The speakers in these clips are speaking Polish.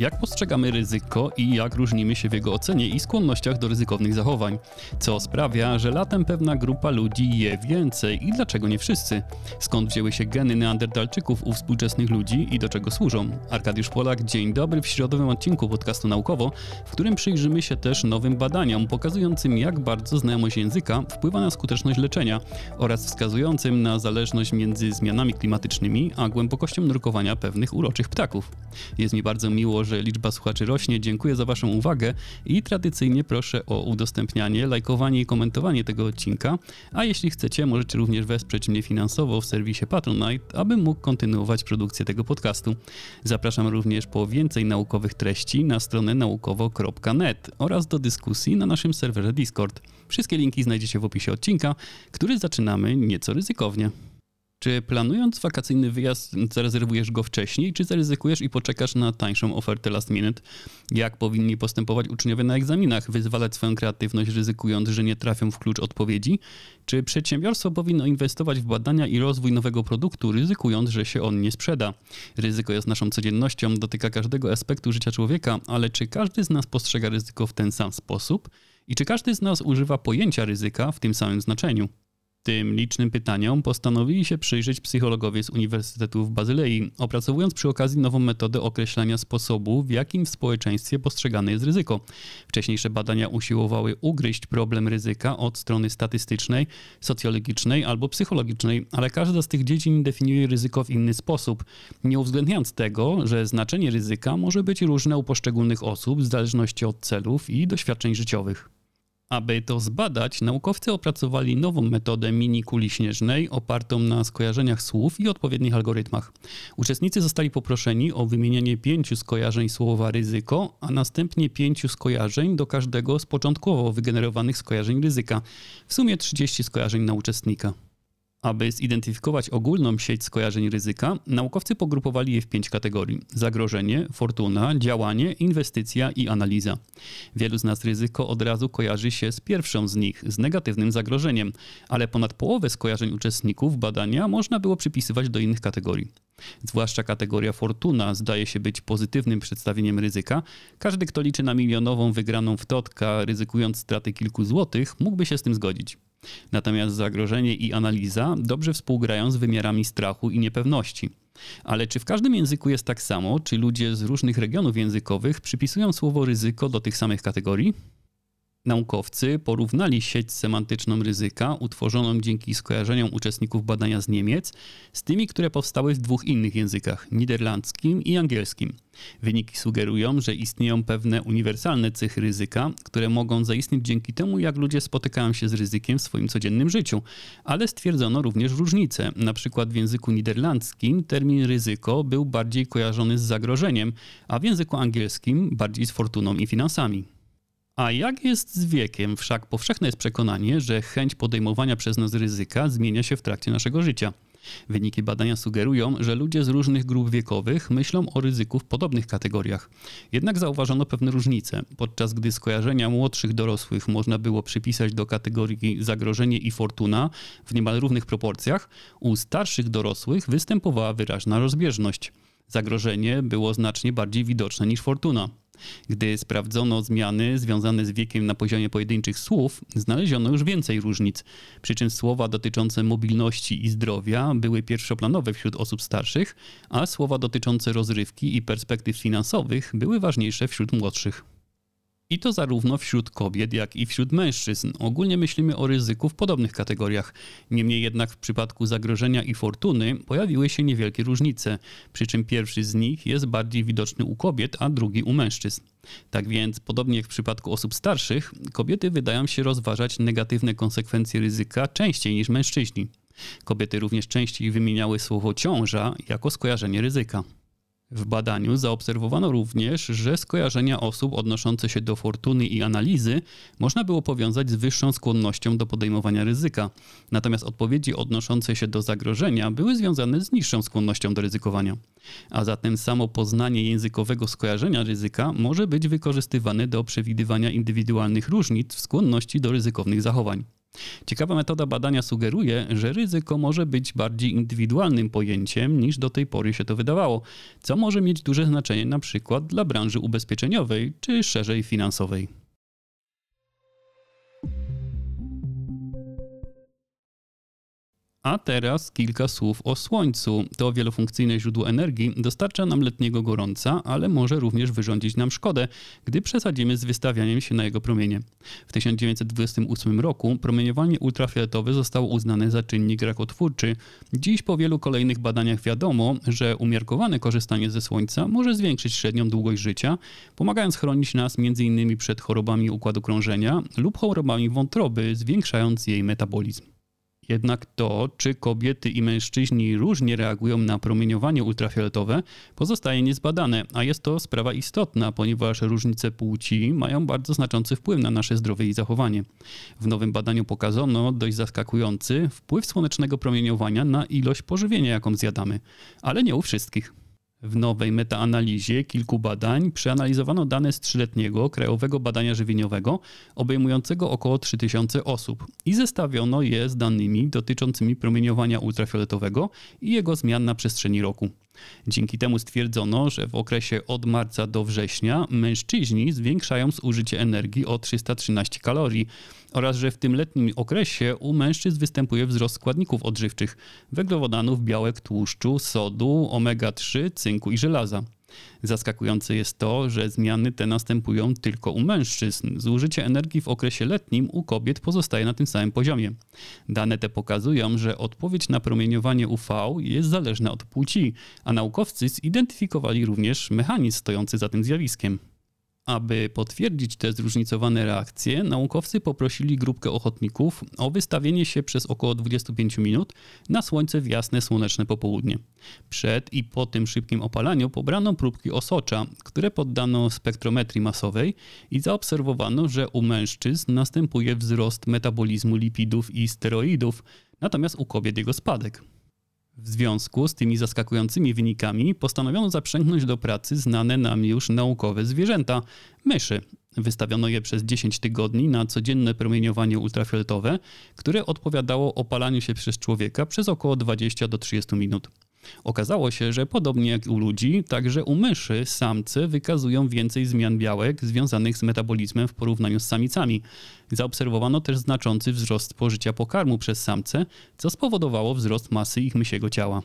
Jak postrzegamy ryzyko i jak różnimy się w jego ocenie i skłonnościach do ryzykownych zachowań? Co sprawia, że latem pewna grupa ludzi je więcej i dlaczego nie wszyscy? Skąd wzięły się geny neandertalczyków u współczesnych ludzi i do czego służą? Arkadiusz Polak, dzień dobry w środowym odcinku podcastu Naukowo, w którym przyjrzymy się też nowym badaniom pokazującym jak bardzo znajomość języka wpływa na skuteczność leczenia oraz wskazującym na zależność między zmianami klimatycznymi a głębokością nurkowania pewnych uroczych ptaków. Jest mi bardzo miło, że liczba słuchaczy rośnie. Dziękuję za Waszą uwagę i tradycyjnie proszę o udostępnianie, lajkowanie i komentowanie tego odcinka. A jeśli chcecie, możecie również wesprzeć mnie finansowo w serwisie Patronite, abym mógł kontynuować produkcję tego podcastu. Zapraszam również po więcej naukowych treści na stronę naukowo.net oraz do dyskusji na naszym serwerze Discord. Wszystkie linki znajdziecie w opisie odcinka, który zaczynamy nieco ryzykownie. Czy planując wakacyjny wyjazd zarezerwujesz go wcześniej, czy zaryzykujesz i poczekasz na tańszą ofertę last minute? Jak powinni postępować uczniowie na egzaminach? Wyzwalać swoją kreatywność, ryzykując, że nie trafią w klucz odpowiedzi? Czy przedsiębiorstwo powinno inwestować w badania i rozwój nowego produktu, ryzykując, że się on nie sprzeda? Ryzyko jest naszą codziennością, dotyka każdego aspektu życia człowieka, ale czy każdy z nas postrzega ryzyko w ten sam sposób? I czy każdy z nas używa pojęcia ryzyka w tym samym znaczeniu? Tym licznym pytaniom postanowili się przyjrzeć psychologowie z Uniwersytetu w Bazylei, opracowując przy okazji nową metodę określania sposobu, w jakim w społeczeństwie postrzegane jest ryzyko. Wcześniejsze badania usiłowały ugryźć problem ryzyka od strony statystycznej, socjologicznej albo psychologicznej, ale każda z tych dziedzin definiuje ryzyko w inny sposób, nie uwzględniając tego, że znaczenie ryzyka może być różne u poszczególnych osób w zależności od celów i doświadczeń życiowych. Aby to zbadać, naukowcy opracowali nową metodę mini kuli śnieżnej opartą na skojarzeniach słów i odpowiednich algorytmach. Uczestnicy zostali poproszeni o wymienienie pięciu skojarzeń słowa ryzyko, a następnie pięciu skojarzeń do każdego z początkowo wygenerowanych skojarzeń ryzyka. W sumie 30 skojarzeń na uczestnika. Aby zidentyfikować ogólną sieć skojarzeń ryzyka, naukowcy pogrupowali je w pięć kategorii: zagrożenie, fortuna, działanie, inwestycja i analiza. Wielu z nas ryzyko od razu kojarzy się z pierwszą z nich, z negatywnym zagrożeniem, ale ponad połowę skojarzeń uczestników badania można było przypisywać do innych kategorii. Zwłaszcza kategoria fortuna zdaje się być pozytywnym przedstawieniem ryzyka. Każdy, kto liczy na milionową wygraną w totka, ryzykując straty kilku złotych, mógłby się z tym zgodzić. Natomiast zagrożenie i analiza dobrze współgrają z wymiarami strachu i niepewności. Ale czy w każdym języku jest tak samo? Czy ludzie z różnych regionów językowych przypisują słowo ryzyko do tych samych kategorii? Naukowcy porównali sieć semantyczną ryzyka, utworzoną dzięki skojarzeniom uczestników badania z Niemiec, z tymi, które powstały w dwóch innych językach niderlandzkim i angielskim. Wyniki sugerują, że istnieją pewne uniwersalne cechy ryzyka, które mogą zaistnieć dzięki temu, jak ludzie spotykają się z ryzykiem w swoim codziennym życiu, ale stwierdzono również różnice. Na przykład w języku niderlandzkim termin ryzyko był bardziej kojarzony z zagrożeniem, a w języku angielskim bardziej z fortuną i finansami. A jak jest z wiekiem? Wszak powszechne jest przekonanie, że chęć podejmowania przez nas ryzyka zmienia się w trakcie naszego życia. Wyniki badania sugerują, że ludzie z różnych grup wiekowych myślą o ryzyku w podobnych kategoriach. Jednak zauważono pewne różnice. Podczas gdy skojarzenia młodszych dorosłych można było przypisać do kategorii zagrożenie i fortuna w niemal równych proporcjach, u starszych dorosłych występowała wyraźna rozbieżność. Zagrożenie było znacznie bardziej widoczne niż fortuna. Gdy sprawdzono zmiany związane z wiekiem na poziomie pojedynczych słów, znaleziono już więcej różnic. Przy czym słowa dotyczące mobilności i zdrowia były pierwszoplanowe wśród osób starszych, a słowa dotyczące rozrywki i perspektyw finansowych były ważniejsze wśród młodszych. I to zarówno wśród kobiet, jak i wśród mężczyzn. Ogólnie myślimy o ryzyku w podobnych kategoriach. Niemniej jednak w przypadku zagrożenia i fortuny pojawiły się niewielkie różnice, przy czym pierwszy z nich jest bardziej widoczny u kobiet, a drugi u mężczyzn. Tak więc, podobnie jak w przypadku osób starszych, kobiety wydają się rozważać negatywne konsekwencje ryzyka częściej niż mężczyźni. Kobiety również częściej wymieniały słowo ciąża jako skojarzenie ryzyka. W badaniu zaobserwowano również, że skojarzenia osób odnoszące się do fortuny i analizy można było powiązać z wyższą skłonnością do podejmowania ryzyka, natomiast odpowiedzi odnoszące się do zagrożenia były związane z niższą skłonnością do ryzykowania. A zatem samo poznanie językowego skojarzenia ryzyka może być wykorzystywane do przewidywania indywidualnych różnic w skłonności do ryzykownych zachowań. Ciekawa metoda badania sugeruje, że ryzyko może być bardziej indywidualnym pojęciem niż do tej pory się to wydawało, co może mieć duże znaczenie na przykład dla branży ubezpieczeniowej czy szerzej finansowej. A teraz kilka słów o Słońcu. To wielofunkcyjne źródło energii dostarcza nam letniego gorąca, ale może również wyrządzić nam szkodę, gdy przesadzimy z wystawianiem się na jego promienie. W 1928 roku promieniowanie ultrafioletowe zostało uznane za czynnik rakotwórczy. Dziś po wielu kolejnych badaniach wiadomo, że umiarkowane korzystanie ze Słońca może zwiększyć średnią długość życia, pomagając chronić nas m.in. przed chorobami układu krążenia lub chorobami wątroby, zwiększając jej metabolizm. Jednak to, czy kobiety i mężczyźni różnie reagują na promieniowanie ultrafioletowe, pozostaje niezbadane, a jest to sprawa istotna, ponieważ różnice płci mają bardzo znaczący wpływ na nasze zdrowie i zachowanie. W nowym badaniu pokazano dość zaskakujący wpływ słonecznego promieniowania na ilość pożywienia, jaką zjadamy, ale nie u wszystkich. W nowej metaanalizie kilku badań przeanalizowano dane z trzyletniego krajowego badania żywieniowego obejmującego około 3000 osób i zestawiono je z danymi dotyczącymi promieniowania ultrafioletowego i jego zmian na przestrzeni roku. Dzięki temu stwierdzono, że w okresie od marca do września mężczyźni zwiększają zużycie energii o 313 kalorii oraz że w tym letnim okresie u mężczyzn występuje wzrost składników odżywczych węglowodanów, białek, tłuszczu, sodu, omega-3, cynku i żelaza. Zaskakujące jest to, że zmiany te następują tylko u mężczyzn. Zużycie energii w okresie letnim u kobiet pozostaje na tym samym poziomie. Dane te pokazują, że odpowiedź na promieniowanie UV jest zależna od płci, a naukowcy zidentyfikowali również mechanizm stojący za tym zjawiskiem. Aby potwierdzić te zróżnicowane reakcje, naukowcy poprosili grupkę ochotników o wystawienie się przez około 25 minut na słońce w jasne słoneczne popołudnie. Przed i po tym szybkim opalaniu pobrano próbki osocza, które poddano spektrometrii masowej i zaobserwowano, że u mężczyzn następuje wzrost metabolizmu lipidów i steroidów, natomiast u kobiet jego spadek. W związku z tymi zaskakującymi wynikami postanowiono zaprzęgnąć do pracy znane nam już naukowe zwierzęta myszy. Wystawiono je przez 10 tygodni na codzienne promieniowanie ultrafioletowe, które odpowiadało opalaniu się przez człowieka przez około 20 do 30 minut. Okazało się, że podobnie jak u ludzi, także u myszy samce wykazują więcej zmian białek związanych z metabolizmem w porównaniu z samicami. Zaobserwowano też znaczący wzrost spożycia pokarmu przez samce, co spowodowało wzrost masy ich mysiego ciała.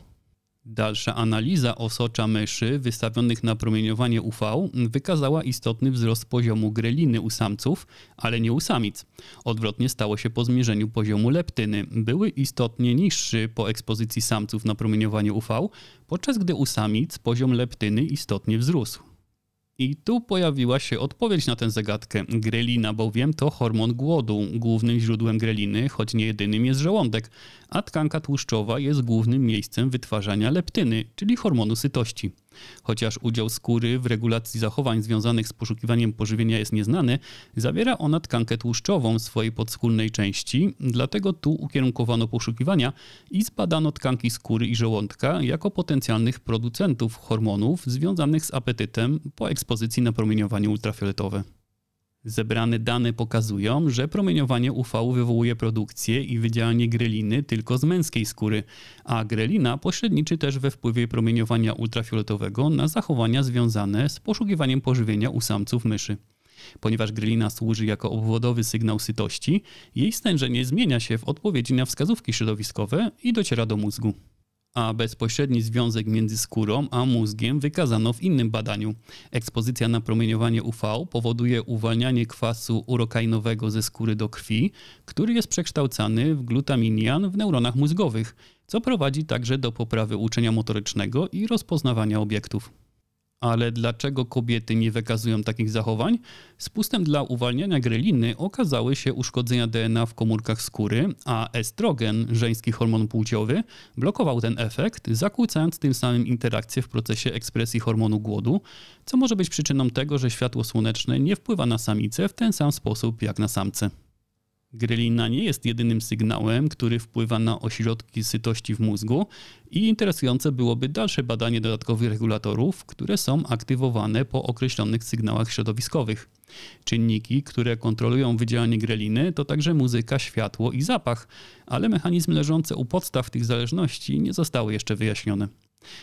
Dalsza analiza osocza myszy wystawionych na promieniowanie UV wykazała istotny wzrost poziomu greliny u samców, ale nie u samic. Odwrotnie stało się po zmierzeniu poziomu leptyny. Były istotnie niższy po ekspozycji samców na promieniowanie UV, podczas gdy u samic poziom leptyny istotnie wzrósł. I tu pojawiła się odpowiedź na tę zagadkę. Grelina bowiem to hormon głodu. Głównym źródłem greliny, choć nie jedynym, jest żołądek, a tkanka tłuszczowa jest głównym miejscem wytwarzania leptyny, czyli hormonu sytości. Chociaż udział skóry w regulacji zachowań związanych z poszukiwaniem pożywienia jest nieznany, zawiera ona tkankę tłuszczową swojej podskórnej części, dlatego tu ukierunkowano poszukiwania i zbadano tkanki skóry i żołądka jako potencjalnych producentów hormonów związanych z apetytem po ekspozycji na promieniowanie ultrafioletowe. Zebrane dane pokazują, że promieniowanie UV wywołuje produkcję i wydzielanie greliny tylko z męskiej skóry, a grelina pośredniczy też we wpływie promieniowania ultrafioletowego na zachowania związane z poszukiwaniem pożywienia u samców myszy. Ponieważ grelina służy jako obwodowy sygnał sytości, jej stężenie zmienia się w odpowiedzi na wskazówki środowiskowe i dociera do mózgu a bezpośredni związek między skórą a mózgiem wykazano w innym badaniu. Ekspozycja na promieniowanie UV powoduje uwalnianie kwasu urokainowego ze skóry do krwi, który jest przekształcany w glutaminian w neuronach mózgowych, co prowadzi także do poprawy uczenia motorycznego i rozpoznawania obiektów. Ale dlaczego kobiety nie wykazują takich zachowań? Spustem dla uwalniania greliny okazały się uszkodzenia DNA w komórkach skóry, a estrogen, żeński hormon płciowy, blokował ten efekt, zakłócając tym samym interakcję w procesie ekspresji hormonu głodu, co może być przyczyną tego, że światło słoneczne nie wpływa na samicę w ten sam sposób jak na samce. Grelina nie jest jedynym sygnałem, który wpływa na ośrodki sytości w mózgu i interesujące byłoby dalsze badanie dodatkowych regulatorów, które są aktywowane po określonych sygnałach środowiskowych. Czynniki, które kontrolują wydzielanie greliny, to także muzyka, światło i zapach, ale mechanizmy leżące u podstaw tych zależności nie zostały jeszcze wyjaśnione.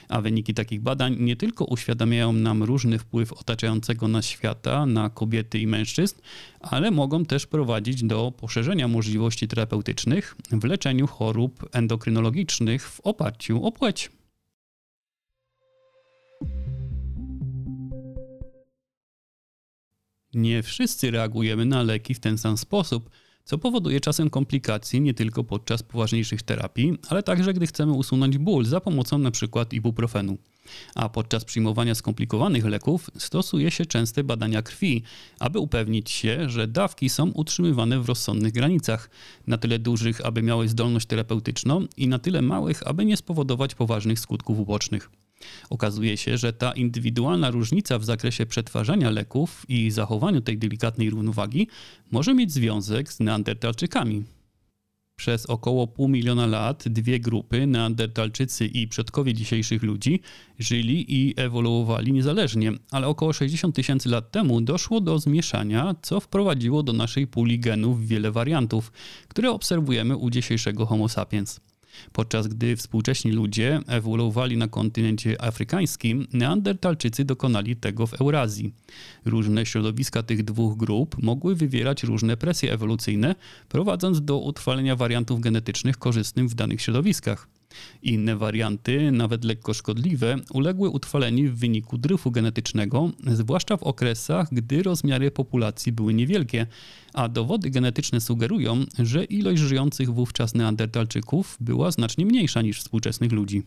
A wyniki takich badań nie tylko uświadamiają nam różny wpływ otaczającego nas świata na kobiety i mężczyzn, ale mogą też prowadzić do poszerzenia możliwości terapeutycznych w leczeniu chorób endokrynologicznych w oparciu o płeć. Nie wszyscy reagujemy na leki w ten sam sposób co powoduje czasem komplikacje nie tylko podczas poważniejszych terapii, ale także gdy chcemy usunąć ból za pomocą np. ibuprofenu. A podczas przyjmowania skomplikowanych leków stosuje się częste badania krwi, aby upewnić się, że dawki są utrzymywane w rozsądnych granicach, na tyle dużych, aby miały zdolność terapeutyczną i na tyle małych, aby nie spowodować poważnych skutków ubocznych. Okazuje się, że ta indywidualna różnica w zakresie przetwarzania leków i zachowaniu tej delikatnej równowagi może mieć związek z neandertalczykami. Przez około pół miliona lat dwie grupy, neandertalczycy i przodkowie dzisiejszych ludzi, żyli i ewoluowali niezależnie, ale około 60 tysięcy lat temu doszło do zmieszania, co wprowadziło do naszej puli genów wiele wariantów, które obserwujemy u dzisiejszego Homo sapiens. Podczas gdy współcześni ludzie ewoluowali na kontynencie afrykańskim, neandertalczycy dokonali tego w Eurazji. Różne środowiska tych dwóch grup mogły wywierać różne presje ewolucyjne, prowadząc do utrwalenia wariantów genetycznych korzystnych w danych środowiskach. Inne warianty, nawet lekko szkodliwe, uległy utrwaleniu w wyniku dryfu genetycznego, zwłaszcza w okresach, gdy rozmiary populacji były niewielkie, a dowody genetyczne sugerują, że ilość żyjących wówczas neandertalczyków była znacznie mniejsza niż współczesnych ludzi.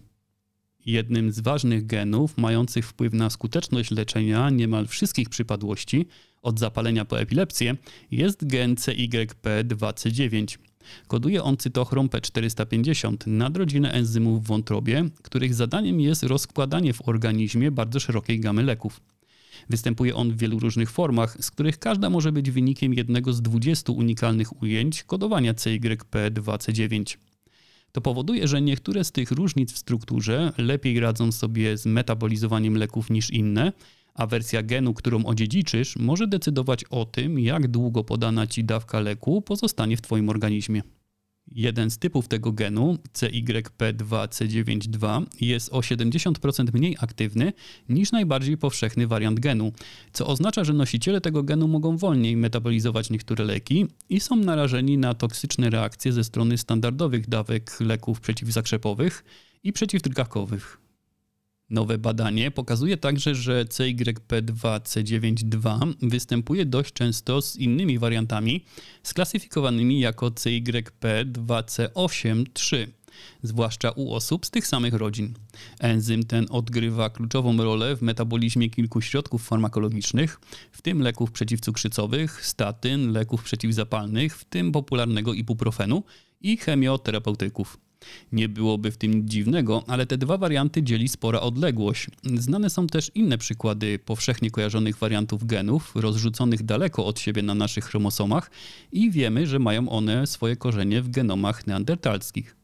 Jednym z ważnych genów mających wpływ na skuteczność leczenia niemal wszystkich przypadłości, od zapalenia po epilepsję, jest gen CYP2C9. Koduje on cytochrom P450, nadrodzinę enzymów w wątrobie, których zadaniem jest rozkładanie w organizmie bardzo szerokiej gamy leków. Występuje on w wielu różnych formach, z których każda może być wynikiem jednego z 20 unikalnych ujęć kodowania CYP2C9. To powoduje, że niektóre z tych różnic w strukturze lepiej radzą sobie z metabolizowaniem leków niż inne, a wersja genu, którą odziedziczysz, może decydować o tym, jak długo podana ci dawka leku pozostanie w Twoim organizmie. Jeden z typów tego genu, CYP2C92, jest o 70% mniej aktywny niż najbardziej powszechny wariant genu, co oznacza, że nosiciele tego genu mogą wolniej metabolizować niektóre leki i są narażeni na toksyczne reakcje ze strony standardowych dawek leków przeciwzakrzepowych i przeciwdrgakowych. Nowe badanie pokazuje także, że CYP2C92 występuje dość często z innymi wariantami sklasyfikowanymi jako CYP2C83, zwłaszcza u osób z tych samych rodzin. Enzym ten odgrywa kluczową rolę w metabolizmie kilku środków farmakologicznych, w tym leków przeciwcukrzycowych, statyn, leków przeciwzapalnych, w tym popularnego ibuprofenu i chemioterapeutyków. Nie byłoby w tym nic dziwnego, ale te dwa warianty dzieli spora odległość. Znane są też inne przykłady powszechnie kojarzonych wariantów genów, rozrzuconych daleko od siebie na naszych chromosomach i wiemy, że mają one swoje korzenie w genomach neandertalskich.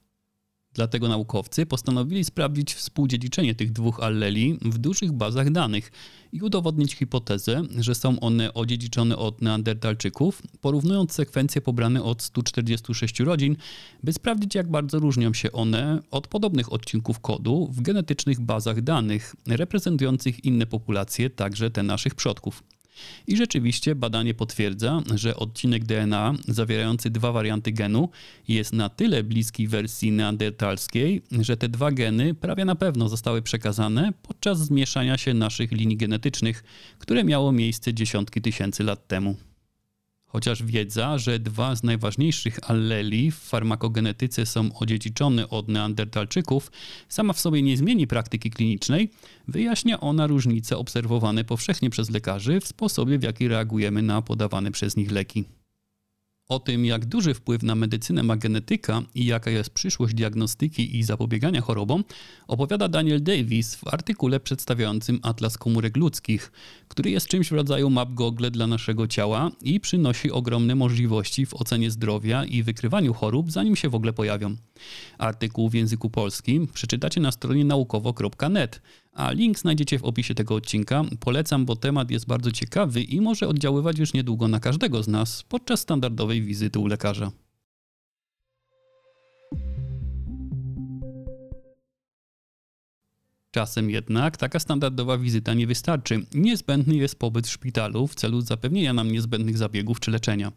Dlatego naukowcy postanowili sprawdzić współdziedziczenie tych dwóch alleli w dużych bazach danych i udowodnić hipotezę, że są one odziedziczone od neandertalczyków, porównując sekwencje pobrane od 146 rodzin, by sprawdzić jak bardzo różnią się one od podobnych odcinków kodu w genetycznych bazach danych reprezentujących inne populacje, także te naszych przodków. I rzeczywiście badanie potwierdza, że odcinek DNA zawierający dwa warianty genu jest na tyle bliski wersji neandertalskiej, że te dwa geny prawie na pewno zostały przekazane podczas zmieszania się naszych linii genetycznych, które miało miejsce dziesiątki tysięcy lat temu. Chociaż wiedza, że dwa z najważniejszych alleli w farmakogenetyce są odziedziczone od neandertalczyków, sama w sobie nie zmieni praktyki klinicznej, wyjaśnia ona różnice obserwowane powszechnie przez lekarzy w sposobie, w jaki reagujemy na podawane przez nich leki. O tym, jak duży wpływ na medycynę ma genetyka i jaka jest przyszłość diagnostyki i zapobiegania chorobom, opowiada Daniel Davis w artykule przedstawiającym Atlas Komórek Ludzkich, który jest czymś w rodzaju map Google dla naszego ciała i przynosi ogromne możliwości w ocenie zdrowia i wykrywaniu chorób, zanim się w ogóle pojawią. Artykuł w języku polskim przeczytacie na stronie naukowo.net, a link znajdziecie w opisie tego odcinka. Polecam, bo temat jest bardzo ciekawy i może oddziaływać już niedługo na każdego z nas podczas standardowej wizyty u lekarza. Czasem jednak taka standardowa wizyta nie wystarczy. Niezbędny jest pobyt w szpitalu w celu zapewnienia nam niezbędnych zabiegów czy leczenia.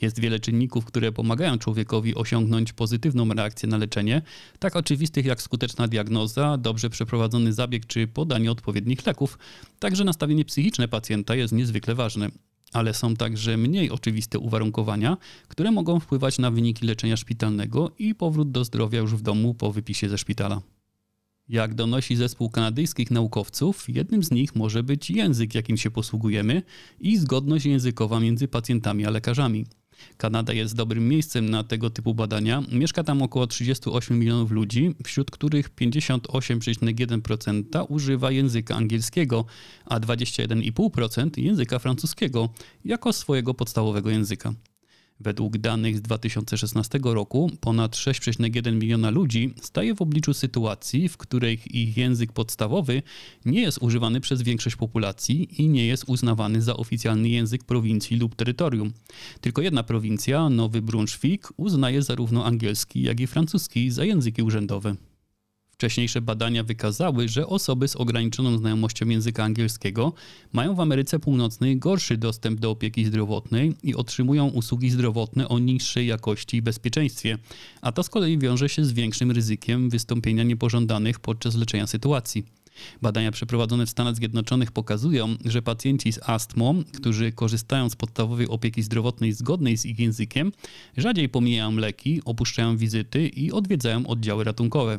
Jest wiele czynników, które pomagają człowiekowi osiągnąć pozytywną reakcję na leczenie, tak oczywistych jak skuteczna diagnoza, dobrze przeprowadzony zabieg czy podanie odpowiednich leków. Także nastawienie psychiczne pacjenta jest niezwykle ważne ale są także mniej oczywiste uwarunkowania, które mogą wpływać na wyniki leczenia szpitalnego i powrót do zdrowia już w domu po wypisie ze szpitala. Jak donosi zespół kanadyjskich naukowców, jednym z nich może być język, jakim się posługujemy i zgodność językowa między pacjentami a lekarzami. Kanada jest dobrym miejscem na tego typu badania. Mieszka tam około 38 milionów ludzi, wśród których 58,1% używa języka angielskiego, a 21,5% języka francuskiego jako swojego podstawowego języka. Według danych z 2016 roku ponad 6,1 miliona ludzi staje w obliczu sytuacji, w której ich język podstawowy nie jest używany przez większość populacji i nie jest uznawany za oficjalny język prowincji lub terytorium. Tylko jedna prowincja, Nowy Brunswick, uznaje zarówno angielski, jak i francuski za języki urzędowe. Wcześniejsze badania wykazały, że osoby z ograniczoną znajomością języka angielskiego mają w Ameryce Północnej gorszy dostęp do opieki zdrowotnej i otrzymują usługi zdrowotne o niższej jakości i bezpieczeństwie, a to z kolei wiąże się z większym ryzykiem wystąpienia niepożądanych podczas leczenia sytuacji. Badania przeprowadzone w Stanach Zjednoczonych pokazują, że pacjenci z astmą, którzy korzystają z podstawowej opieki zdrowotnej zgodnej z ich językiem, rzadziej pomijają leki, opuszczają wizyty i odwiedzają oddziały ratunkowe.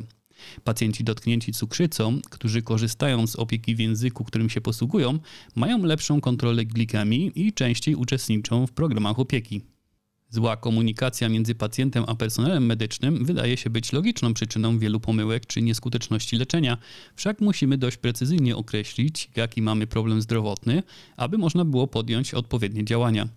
Pacjenci dotknięci cukrzycą, którzy korzystają z opieki w języku, którym się posługują, mają lepszą kontrolę glikemii i częściej uczestniczą w programach opieki. Zła komunikacja między pacjentem a personelem medycznym wydaje się być logiczną przyczyną wielu pomyłek czy nieskuteczności leczenia, wszak musimy dość precyzyjnie określić, jaki mamy problem zdrowotny, aby można było podjąć odpowiednie działania.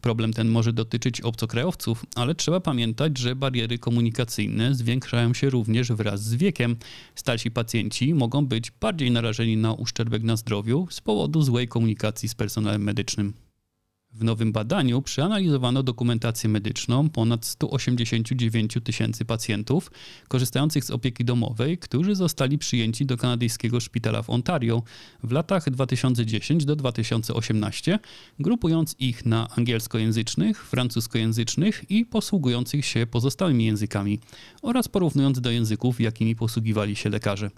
Problem ten może dotyczyć obcokrajowców, ale trzeba pamiętać, że bariery komunikacyjne zwiększają się również wraz z wiekiem. Starsi pacjenci mogą być bardziej narażeni na uszczerbek na zdrowiu z powodu złej komunikacji z personelem medycznym. W nowym badaniu przeanalizowano dokumentację medyczną ponad 189 tysięcy pacjentów korzystających z opieki domowej, którzy zostali przyjęci do kanadyjskiego szpitala w Ontario w latach 2010 do 2018, grupując ich na angielskojęzycznych, francuskojęzycznych i posługujących się pozostałymi językami oraz porównując do języków, jakimi posługiwali się lekarze.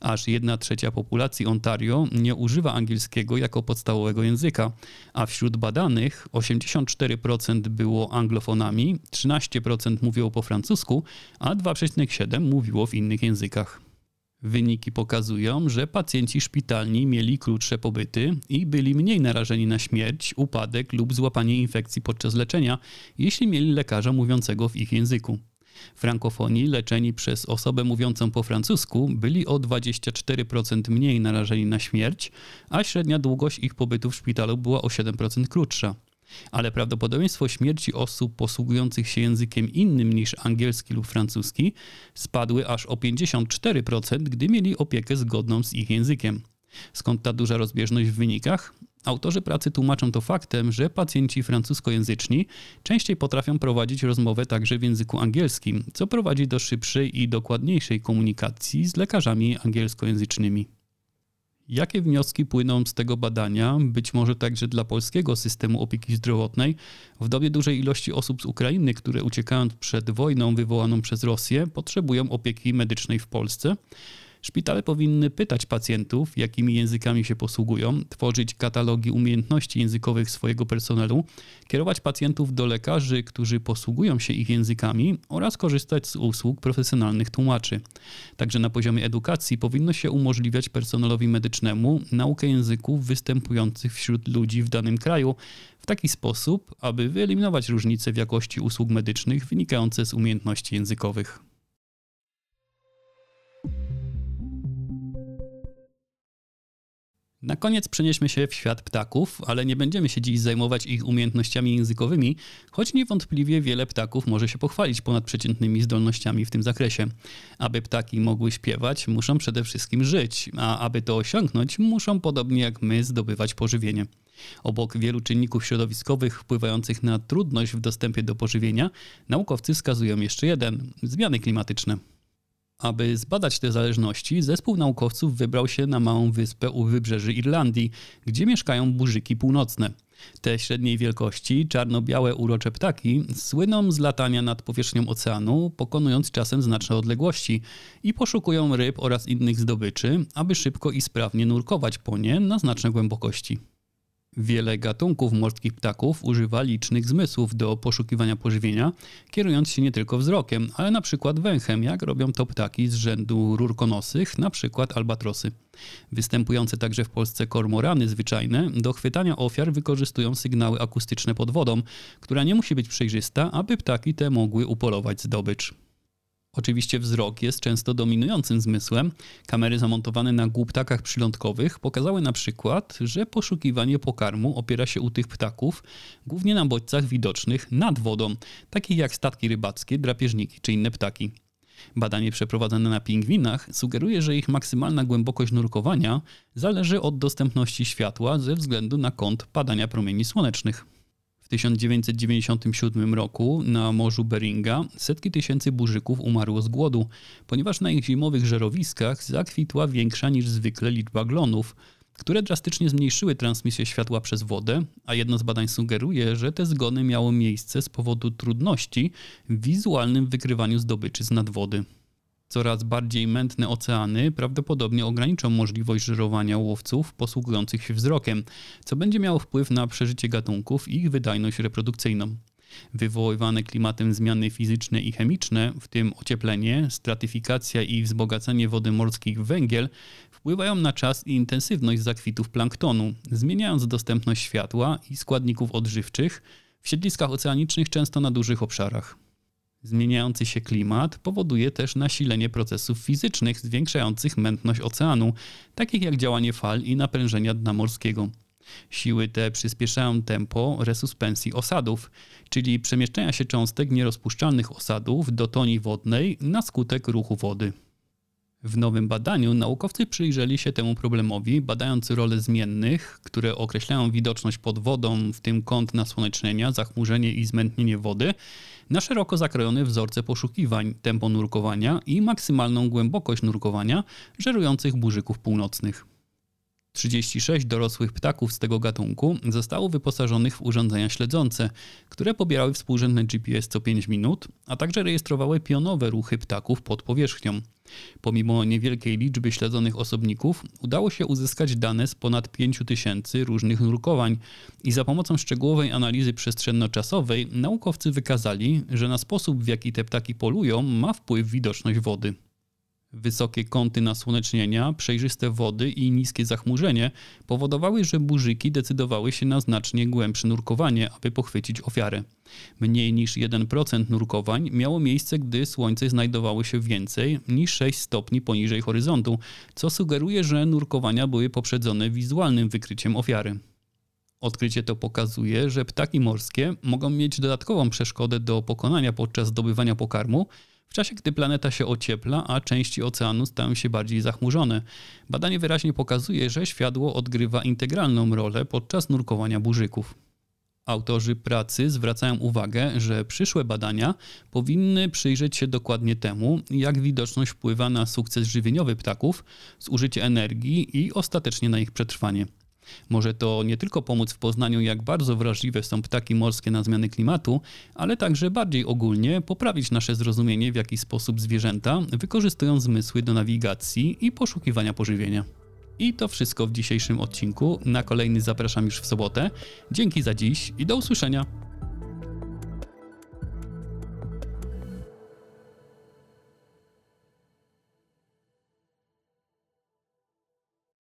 Aż 1 trzecia populacji Ontario nie używa angielskiego jako podstawowego języka, a wśród badanych 84% było anglofonami, 13% mówiło po francusku, a 2,7% mówiło w innych językach. Wyniki pokazują, że pacjenci szpitalni mieli krótsze pobyty i byli mniej narażeni na śmierć, upadek lub złapanie infekcji podczas leczenia, jeśli mieli lekarza mówiącego w ich języku. Frankofonii leczeni przez osobę mówiącą po francusku byli o 24% mniej narażeni na śmierć, a średnia długość ich pobytu w szpitalu była o 7% krótsza. Ale prawdopodobieństwo śmierci osób posługujących się językiem innym niż angielski lub francuski spadły aż o 54%, gdy mieli opiekę zgodną z ich językiem. Skąd ta duża rozbieżność w wynikach? Autorzy pracy tłumaczą to faktem, że pacjenci francuskojęzyczni częściej potrafią prowadzić rozmowę także w języku angielskim, co prowadzi do szybszej i dokładniejszej komunikacji z lekarzami angielskojęzycznymi. Jakie wnioski płyną z tego badania, być może także dla polskiego systemu opieki zdrowotnej, w dobie dużej ilości osób z Ukrainy, które uciekając przed wojną wywołaną przez Rosję, potrzebują opieki medycznej w Polsce? Szpitale powinny pytać pacjentów, jakimi językami się posługują, tworzyć katalogi umiejętności językowych swojego personelu, kierować pacjentów do lekarzy, którzy posługują się ich językami oraz korzystać z usług profesjonalnych tłumaczy. Także na poziomie edukacji powinno się umożliwiać personelowi medycznemu naukę języków występujących wśród ludzi w danym kraju w taki sposób, aby wyeliminować różnice w jakości usług medycznych wynikające z umiejętności językowych. Na koniec przenieśmy się w świat ptaków, ale nie będziemy się dziś zajmować ich umiejętnościami językowymi, choć niewątpliwie wiele ptaków może się pochwalić ponadprzeciętnymi zdolnościami w tym zakresie. Aby ptaki mogły śpiewać, muszą przede wszystkim żyć, a aby to osiągnąć, muszą podobnie jak my zdobywać pożywienie. Obok wielu czynników środowiskowych wpływających na trudność w dostępie do pożywienia, naukowcy wskazują jeszcze jeden zmiany klimatyczne. Aby zbadać te zależności, zespół naukowców wybrał się na małą wyspę u wybrzeży Irlandii, gdzie mieszkają burzyki północne. Te średniej wielkości, czarno-białe urocze ptaki słyną z latania nad powierzchnią oceanu, pokonując czasem znaczne odległości i poszukują ryb oraz innych zdobyczy, aby szybko i sprawnie nurkować po nie na znaczne głębokości. Wiele gatunków morskich ptaków używa licznych zmysłów do poszukiwania pożywienia, kierując się nie tylko wzrokiem, ale na przykład węchem, jak robią to ptaki z rzędu rurkonosych, na przykład albatrosy. Występujące także w Polsce kormorany zwyczajne do chwytania ofiar wykorzystują sygnały akustyczne pod wodą, która nie musi być przejrzysta, aby ptaki te mogły upolować zdobycz. Oczywiście wzrok jest często dominującym zmysłem. Kamery zamontowane na głuptakach przylądkowych pokazały na przykład, że poszukiwanie pokarmu opiera się u tych ptaków głównie na bodźcach widocznych nad wodą, takich jak statki rybackie, drapieżniki czy inne ptaki. Badanie przeprowadzone na pingwinach sugeruje, że ich maksymalna głębokość nurkowania zależy od dostępności światła ze względu na kąt padania promieni słonecznych. W 1997 roku na Morzu Beringa setki tysięcy burzyków umarło z głodu, ponieważ na ich zimowych żerowiskach zakwitła większa niż zwykle liczba glonów, które drastycznie zmniejszyły transmisję światła przez wodę, a jedno z badań sugeruje, że te zgony miało miejsce z powodu trudności w wizualnym wykrywaniu zdobyczy z nadwody. Coraz bardziej mętne oceany prawdopodobnie ograniczą możliwość żerowania łowców posługujących się wzrokiem, co będzie miało wpływ na przeżycie gatunków i ich wydajność reprodukcyjną. Wywoływane klimatem zmiany fizyczne i chemiczne, w tym ocieplenie, stratyfikacja i wzbogacanie wody morskiej w węgiel, wpływają na czas i intensywność zakwitów planktonu, zmieniając dostępność światła i składników odżywczych w siedliskach oceanicznych często na dużych obszarach. Zmieniający się klimat powoduje też nasilenie procesów fizycznych zwiększających mętność oceanu, takich jak działanie fal i naprężenia dna morskiego. Siły te przyspieszają tempo resuspensji osadów, czyli przemieszczania się cząstek nierozpuszczalnych osadów do toni wodnej na skutek ruchu wody. W nowym badaniu naukowcy przyjrzeli się temu problemowi, badając rolę zmiennych, które określają widoczność pod wodą, w tym kąt nasłonecznienia, zachmurzenie i zmętnienie wody, na szeroko zakrojone wzorce poszukiwań, tempo nurkowania i maksymalną głębokość nurkowania żerujących burzyków północnych. 36 dorosłych ptaków z tego gatunku zostało wyposażonych w urządzenia śledzące, które pobierały współrzędne GPS co 5 minut, a także rejestrowały pionowe ruchy ptaków pod powierzchnią. Pomimo niewielkiej liczby śledzonych osobników, udało się uzyskać dane z ponad 5000 różnych nurkowań i za pomocą szczegółowej analizy przestrzenno-czasowej naukowcy wykazali, że na sposób w jaki te ptaki polują ma wpływ widoczność wody. Wysokie kąty nasłonecznienia, przejrzyste wody i niskie zachmurzenie powodowały, że burzyki decydowały się na znacznie głębsze nurkowanie, aby pochwycić ofiarę. Mniej niż 1% nurkowań miało miejsce, gdy słońce znajdowało się więcej niż 6 stopni poniżej horyzontu, co sugeruje, że nurkowania były poprzedzone wizualnym wykryciem ofiary. Odkrycie to pokazuje, że ptaki morskie mogą mieć dodatkową przeszkodę do pokonania podczas zdobywania pokarmu, czasie gdy planeta się ociepla, a części oceanu stają się bardziej zachmurzone. Badanie wyraźnie pokazuje, że światło odgrywa integralną rolę podczas nurkowania burzyków. Autorzy pracy zwracają uwagę, że przyszłe badania powinny przyjrzeć się dokładnie temu, jak widoczność wpływa na sukces żywieniowy ptaków, zużycie energii i ostatecznie na ich przetrwanie. Może to nie tylko pomóc w poznaniu, jak bardzo wrażliwe są ptaki morskie na zmiany klimatu, ale także bardziej ogólnie poprawić nasze zrozumienie, w jaki sposób zwierzęta wykorzystują zmysły do nawigacji i poszukiwania pożywienia. I to wszystko w dzisiejszym odcinku. Na kolejny zapraszam już w sobotę. Dzięki za dziś i do usłyszenia.